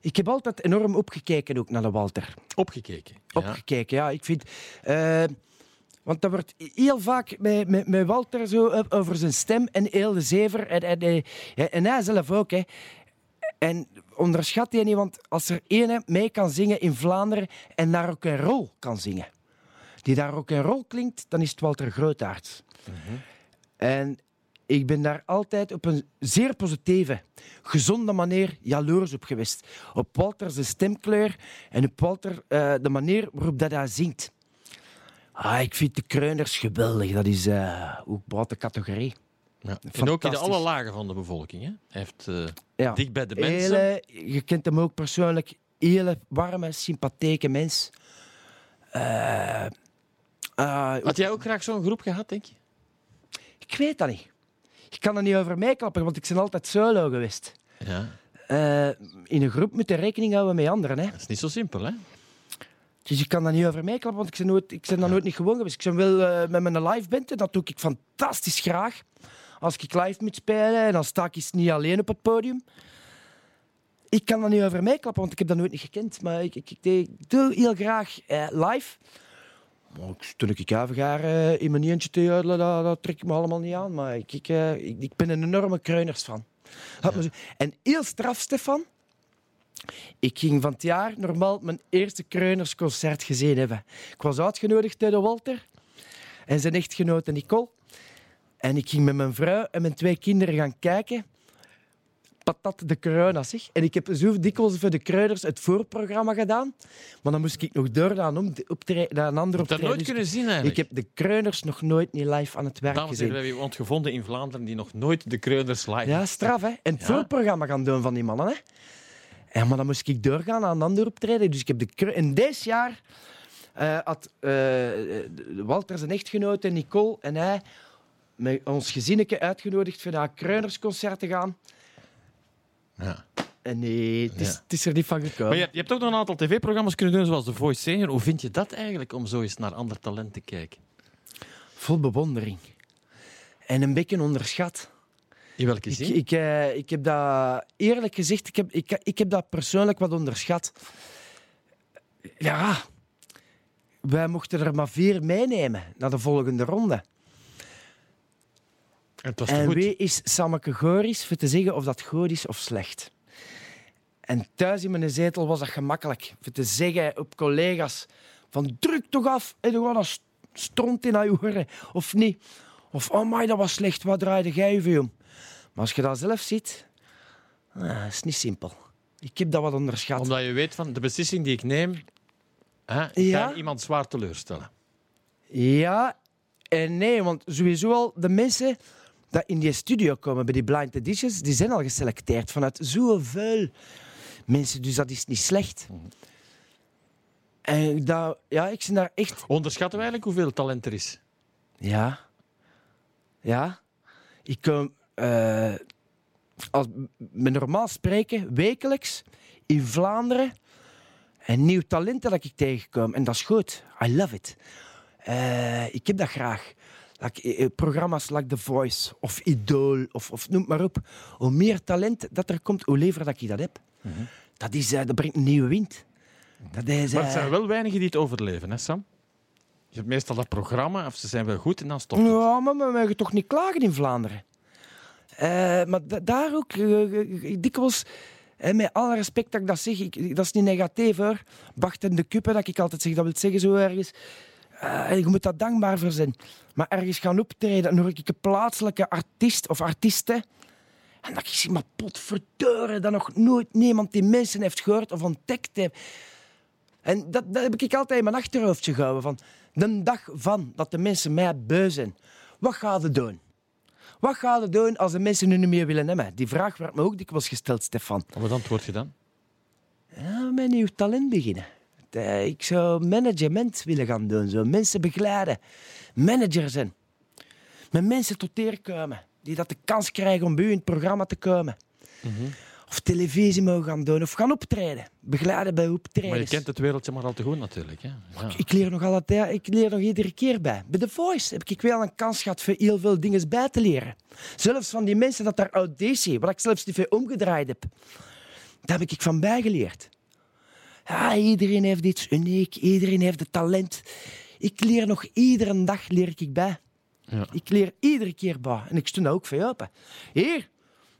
Ik heb altijd enorm opgekeken ook naar de Walter. Opgekeken. Ja. Opgekeken, ja. Ik vind... eh, want dat wordt heel vaak met, met, met Walter zo o- over zijn stem en heel de zever. En, en, eh, en hij zelf ook, hè. En onderschat die niet, want als er één mee kan zingen in Vlaanderen en daar ook een rol kan zingen, die daar ook een rol klinkt, dan is het Walter Grootaerts. En ik ben daar altijd op een zeer positieve, gezonde manier jaloers op geweest. Op Walter zijn stemkleur en op Walter eh, de manier waarop dat hij zingt. Ah, ik vind de kreuners geweldig. Dat is eh ook buiten categorie. Ja. En ook in de alle lagen van de bevolking. Hè? Hij heeft eh, Ja. dicht bij de mensen. Hele, je kent hem ook persoonlijk. Hele warme, sympathieke mens. Had jij ook graag zo'n groep gehad, denk je? Ik weet dat niet. Ik kan er niet over meeklappen, want ik ben altijd solo geweest. Ja. Eh, in een groep moet je rekening houden met anderen. Hè? Dat is niet zo simpel, hè? Dus ik kan daar niet over meeklappen, want ik ben, nooit, ik ben daar nooit niet gewoon geweest. Ik ben wel eh, met mijn live band en dat doe ik fantastisch graag. Als ik live moet spelen, dan sta ik eens niet alleen op het podium. Ik kan daar niet over meeklappen, want ik heb dat nooit niet gekend. Maar ik, ik, ik, ik doe heel graag eh, live. Ik- toen ik even ga eh, in mijn eentje te juidelen, dat, dat trek ik me allemaal niet aan. Maar ik, ik, eh, ik, ik ben een enorme kreuners van. En heel straf, Stefan. Ik ging van het jaar normaal mijn eerste kreunersconcert gezien hebben. Ik was uitgenodigd door de Walter en zijn echtgenote Nicole. En ik ging met mijn vrouw en mijn twee kinderen gaan kijken. Patat de Corona, zeg. En ik heb zo dikwijls voor de Kreuners het voorprogramma gedaan. Maar dan moest ik nog door naar een, om- naar een ander heb dat optreden. nooit Dus kunnen zien, eigenlijk. ik heb de Kreuners nog nooit niet live aan het werk Dames en gezien. heren, we hebben iemand gevonden in Vlaanderen die nog nooit de kreuners live Ja, straf, hè? En het Ja. voorprogramma gaan doen van die mannen, hè? Ja, maar dan moest ik doorgaan aan een ander optreden. Dus ik heb de... kru- En dit jaar eh, had eh, Walter zijn echtgenote, Nicole en hij, met ons gezinnetje uitgenodigd voor naar een Kreunersconcert te gaan. Ja. En nee, het is, Ja. het is er niet van gekomen. Maar je, hebt- je hebt ook nog een aantal tv-programma's kunnen doen, zoals The Voice Senior. Hoe vind je dat eigenlijk, om zo eens naar ander talent te kijken? Vol bewondering. En een beetje onderschat. In welke Ik, zin? ik, eh, ik heb dat, eerlijk gezegd, ik heb, ik, ik heb dat persoonlijk wat onderschat. Ja, wij mochten er maar vier meenemen naar de volgende ronde. En het was En goed? wie is Sammeke Goris voor te zeggen of dat goed is of slecht? En thuis in mijn zetel was dat gemakkelijk. Voor te zeggen op collega's van druk toch af en gewoon een st- stront in je oren. Of niet. Of oh my, dat was slecht, wat draaide jij je om? Maar als je dat zelf ziet, ah, is niet simpel. Ik heb dat wat onderschat. Omdat je weet van de beslissing die ik neem, hè, Ja. kan iemand zwaar teleurstellen. Ja en nee, want sowieso al de mensen die in die studio komen bij die blind editions, die zijn al geselecteerd vanuit zoveel mensen. Dus dat is niet slecht. En dat, ja, ik ben daar echt... Onderschatten we eigenlijk hoeveel talent er is? Ja. Ja. Ik kom... eh, als met normaal spreken, wekelijks, in Vlaanderen, een nieuw talent dat ik tegenkom. En dat is goed. I love it. Eh, ik heb dat graag. Like, eh, eh, programma's like The Voice of Idol of, of noem maar op. Hoe meer talent dat er komt, hoe liever dat ik dat heb. dat, is, eh, dat brengt een nieuwe wind. Dat is, Maar het zijn wel weinigen die het overleven, hè Sam? Je hebt meestal dat programma, of ze zijn wel goed en dan stopt het. Ja, maar we mogen toch niet klagen in Vlaanderen. Eh, maar da- daar ook, eh, dikwijls, met alle respect dat ik dat zeg, ik, dat is niet negatief hoor. Bacht en de kuppen, dat ik altijd zeg, dat wil zeggen zo ergens. Eh, je moet daar dankbaar voor zijn. Maar ergens gaan optreden, dan hoor ik een plaatselijke artiest of artiesten. En dat ik zeg, maar potverdorie, dat nog nooit niemand die mensen heeft gehoord of ontdekt heeft. En dat, dat heb ik altijd in mijn achterhoofdje gehouden. Van de dag van dat de mensen mij beu zijn. Wat gaat het doen? Wat gaat het doen als de mensen nu niet meer willen hebben? Die vraag werd me ook dikwijls gesteld, Stefan. Wat antwoord je dan? Ja, met nieuw talent beginnen. Eh, Ik zou management willen gaan doen. Zo mensen begeleiden. Manager zijn. Met mensen tot eer komen. Die dat de kans krijgen om bij u in het programma te komen. Of televisie mogen gaan doen. Of gaan optreden. Begeleiden bij optredens. Maar je kent het wereldje maar al te goed natuurlijk. Hè? Ja. Ik leer nog altijd, ik leer nog iedere keer bij. Bij The Voice heb ik wel een kans gehad voor heel veel dingen bij te leren. Zelfs van die mensen dat daar auditie, wat ik zelfs niet veel omgedraaid heb. Daar heb ik van bijgeleerd. Ja, iedereen heeft iets uniek, iedereen heeft het talent. Ik leer nog iedere dag leer ik bij. Ja. Ik leer iedere keer bij. En ik stond daar ook voor open. Hier,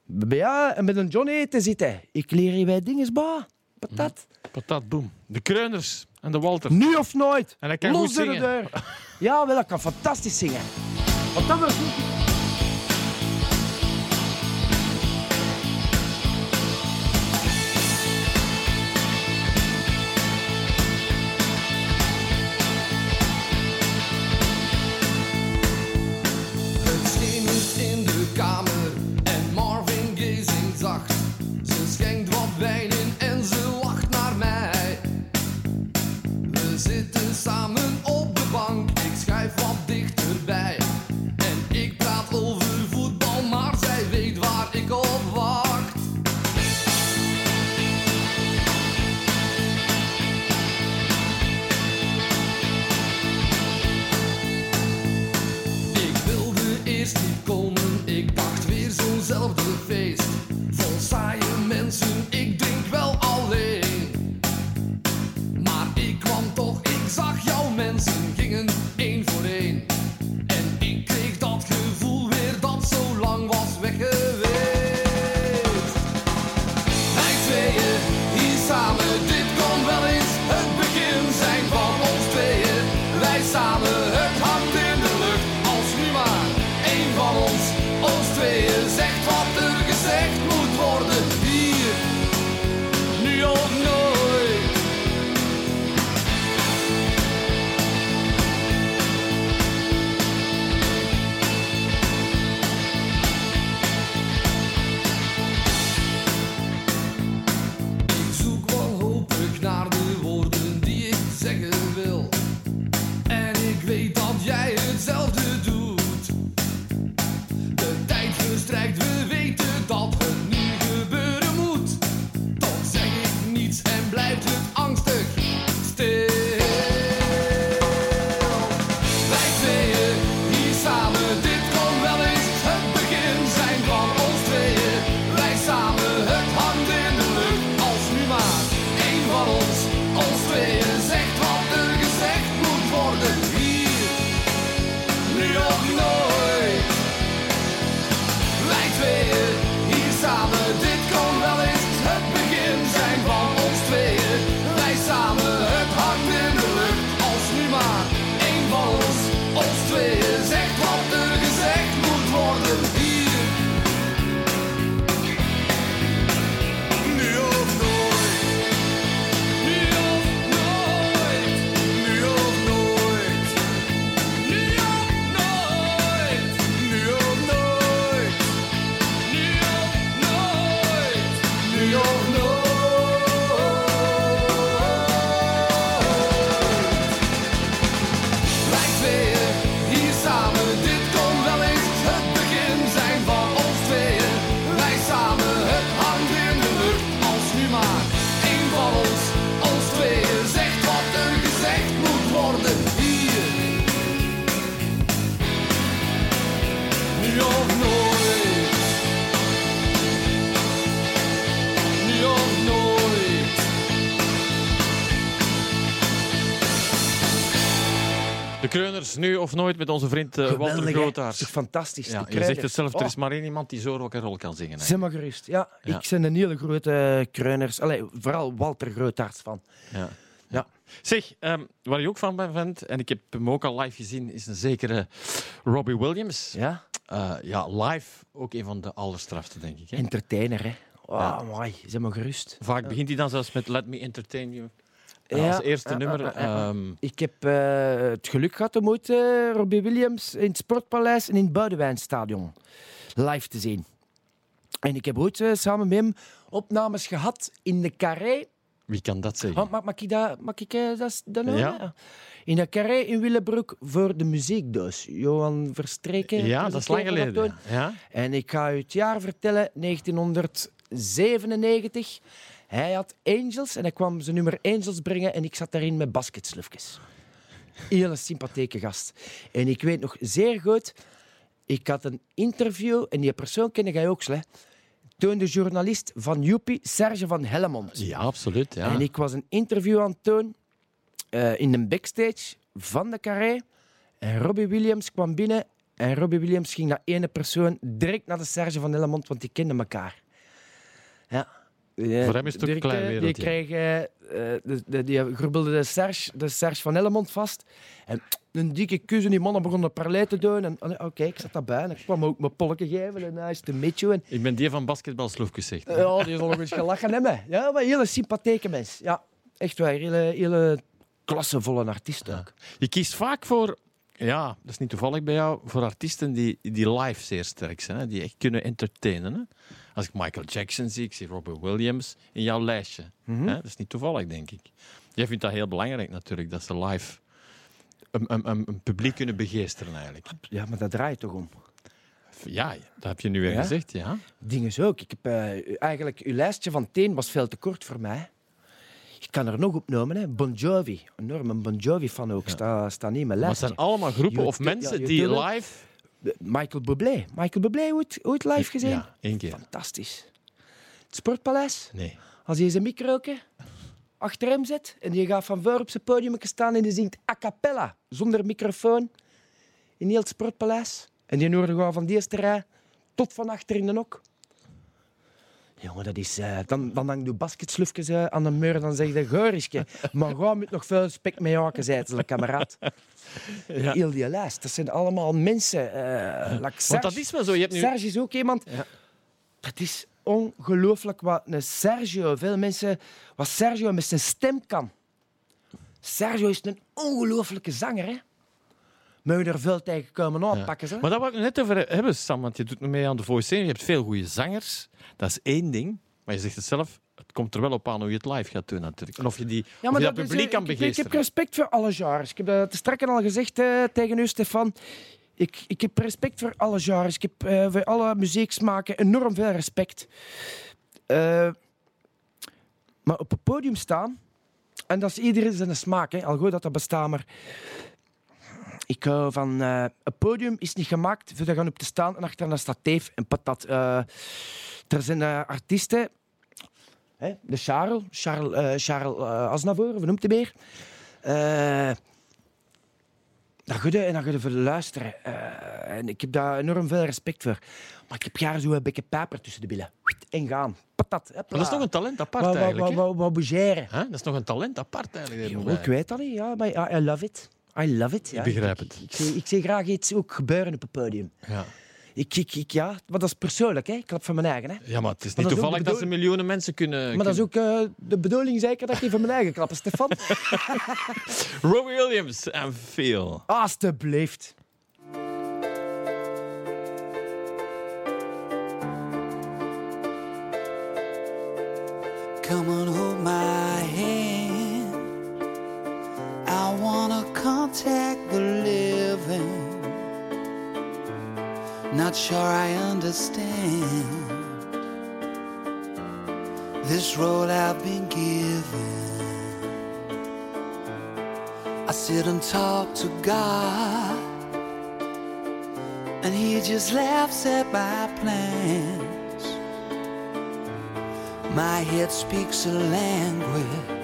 bij jou en met een Johnny te zitten. Ik leer je bij dingen bij. Patat. Patat, boom. De Kreuners en de Walter. Nu of nooit. En hij kan Los goed door de zingen. deur. Ja, wel, ik kan fantastisch zingen. Want dat wil Kreuners, nu of nooit, met onze vriend eh, Walter? Grootaars. Toch fantastisch. Ja, je zegt het zelf, er is Oh. maar één iemand die zo rock en roll kan zingen. Zeg maar gerust. Ja, Ja. ik ben een hele grote kruiners. Allee, vooral Walter Grootaerts van. Ja. Ja. Zeg, ehm, waar je ook van ben, vent, en ik heb hem ook al live gezien, is een zekere Robbie Williams. Ja? Eh, ja, live ook een van de allerstrafste, denk ik. Hè? Entertainer, hè. Oh, mooi. Zeg maar gerust. Vaak begint hij dan zelfs met Let Me Entertain You. Ja, als eerste nummer. ja, ja, ja. ehm, Ik heb eh, het geluk gehad om ooit eh, Robbie Williams in het Sportpaleis en in het Boudewijnstadion live te zien. En ik heb ooit eh, samen met hem opnames gehad in de Carré. wie kan dat zeggen? Oh, mag, mag ik dat, mag ik, dat, dat Ja. noemen? In de Carré in Willebroek voor de muziekdoos. Johan Verstreken. ja, dat is lang geleden. Ja? En ik ga u het jaar vertellen, 1997. Hij had Angels en hij kwam zijn nummer Angels brengen en ik zat daarin met basketslufjes. Hele sympathieke gast. En ik weet nog zeer goed, ik had een interview en die persoon kende jij ook, hè? Toen de journalist van Joepie, Serge van Hellemond. ja, absoluut. Ja. En ik was een interview aan het doen eh, in een backstage van de Carré. En Robbie Williams kwam binnen. En Robbie Williams ging naar ene persoon direct naar de Serge van Hellemond, want die kenden elkaar. Ja. Eh, Voor hem is het ook een klein eh, Die wereldje. kreeg, eh, eh, de, de, die grubbelde de Serge, de Serge van Hellemond vast. En een dikke kus en die mannen begonnen parlei te doen. En oké, ik zat daarbij. En ik kwam ook mijn polken geven. En hij is te. En Ik ben die van basketbalsloefjes, zegt. hij. ja, die zal nog eens gelachen hebben. Ja, maar een hele sympathieke mens. Ja, echt waar. Hele, hele klassevolle artiest ook. Je kiest vaak voor, ja, dat is niet toevallig bij jou, voor artiesten die, die live zeer sterk zijn, hè, die echt kunnen entertainen. Hè. Als ik Michael Jackson zie, ik zie Robert Williams in jouw lijstje. Mhm. hè. Dat is niet toevallig, denk ik. Jij vindt dat heel belangrijk natuurlijk, dat ze live een, een, een, een publiek kunnen begeesteren eigenlijk. Ja, maar dat draait toch om. Ja, dat heb je nu weer Ja? gezegd, ja. Dingen ook. Ik heb, eh, eigenlijk, uw lijstje van teen was veel te kort voor mij. Ik kan er nog op noemen. Hè. Bon Jovi. Enorm een Bon Jovi fan ook. Staat sta niet in mijn Maar het zijn allemaal groepen Je of mensen je die live... Michael Bublé. Michael Bublé ooit, ooit live gezien? Ja, één keer. Fantastisch. Het Sportpaleis. Nee. Als hij zijn micro achter hem zet en die gaat van voor op zijn podium staan en die zingt a cappella, zonder microfoon, in heel het Sportpaleis. En die hoorde gewoon van die eerste rij tot van achter in de nok. Jongen, dat is... eh, dan, dan hangt je basketslufjes eh, aan de muur dan zeg je, Geurischke, maar ga met nog veel respect mee haken, zei ze, kameraad. Ja. Heel die lijst, dat zijn allemaal mensen. like Want dat is wel zo. Je hebt nu... Serge is ook iemand... Ja. Dat is ongelooflijk wat een Sergio... Veel mensen... Wat Sergio met zijn stem kan. Sergio is een ongelooflijke zanger, hè. Moet je er veel tegen komen aanpakken, zo. Maar daar wou ik net over hebben, Sam, want je doet mee aan de voice. Je hebt veel goede zangers. Dat is één ding. Maar je zegt het zelf, het komt er wel op aan hoe je het live gaat doen natuurlijk. En of je, die, of je dat is, publiek eh, kan ik- ik- Ik begeesteren. heb respect voor alle genres. Ik heb dat straks al gezegd eh, tegen u, Stefan. Ik, ik heb respect voor alle genres. Ik heb eh, voor alle muzieksmaken enorm veel respect. Maar op het podium staan, en dat is iedereen zijn smaak, hè, al goed dat dat bestaat, maar ik hou van... eh een podium is niet gemaakt voor daar gaan op te staan en achteraan staat teef en patat. Eh, er zijn eh, artiesten Hè, de Charles, Charles, Charles Aznavour, hoe noemt hij meer? Eh dat goed, en dat goed voor luisteren. En ik heb daar enorm veel respect voor. Maar ik heb graag zo'n beetje peper tussen de billen. En gaan. Patat. Maar dat is nog een talent apart eigenlijk. wat? Dat is nog een talent apart eigenlijk. Ik weet dat niet, ja, maar I, I love it. I love it. Ja. Ik begrijp Ik, het. ik, zie, ik zie graag iets ook gebeuren op het podium. Ja. Ik, ik, ik, ja, maar dat is persoonlijk, hè. ik klap van mijn eigen. Hè. ja, maar het is niet dat is ook toevallig dat ze miljoenen mensen kunnen... Maar dat is ook eh, de bedoeling zeker dat ik die van mijn eigen klap, Stefan. Robbie Williams en Feel. Alsjeblieft. Come and hold my contact the living. Not sure I understand this role I've been given. I sit and talk to God, and He just laughs at my plans. My head speaks a language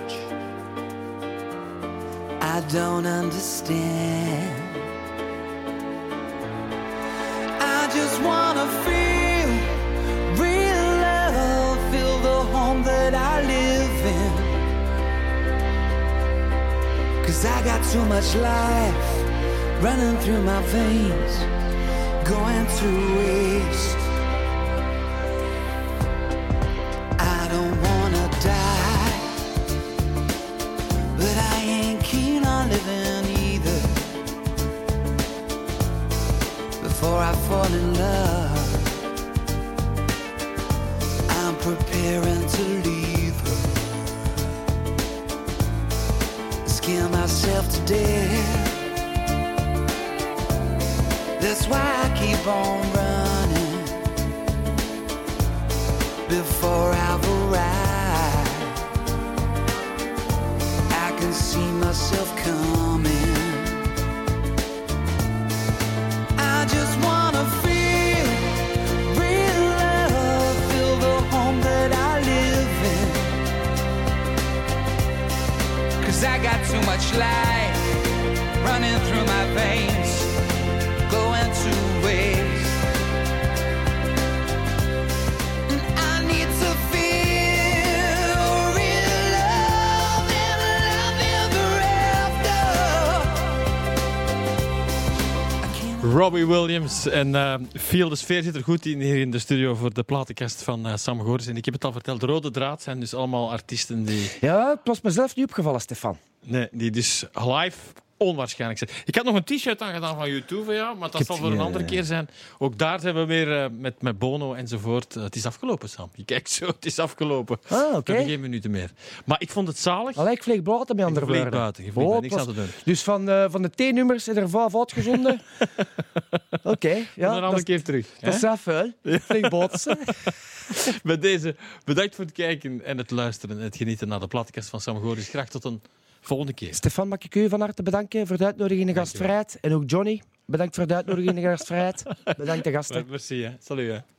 I don't understand. I just wanna feel real love, feel the home that I live in. Cause I got too much life running through my veins, going to waste. To leave her. Scare myself to death. That's why I keep on running before I've arrived. I can see myself coming. Robbie Williams en eh Feel. De sfeer zit er goed in hier in de studio voor de platenkast van eh, Sam Goris. En ik heb het al verteld, de rode draad zijn dus allemaal artiesten die, Ja, het was mezelf niet opgevallen, Stefan. nee, die dus live onwaarschijnlijk zijn. Ik had nog een t-shirt aangedaan van YouTube van jou, maar dat zal voor een andere keer zijn. Ook daar zijn we weer eh, met, met Bono enzovoort. Eh, het is afgelopen, Sam. Je kijkt zo, het is afgelopen. Ah, oké. Geen minuten meer. Maar ik vond het zalig. Allee, ik vlieg buiten met andere Je vliegt woorden. buiten, je vliegt Oh. Niks aan te doen. Dus van, eh, van de T-nummers zijn er vijf uitgezonden. Oké, ja. Een andere is- keer terug. dat is hè? zelf wel. Flink botsen. Met deze bedankt voor het kijken en het luisteren en het genieten naar de platenkast van Sam Goris. Graag tot een volgende keer. Stefan, mag ik u van harte bedanken voor de uitnodiging in de gastvrijheid. En ook Johnny, bedankt voor de uitnodiging in de gastvrijheid. Bedankt de gasten. Merci, hè. Salut, hè.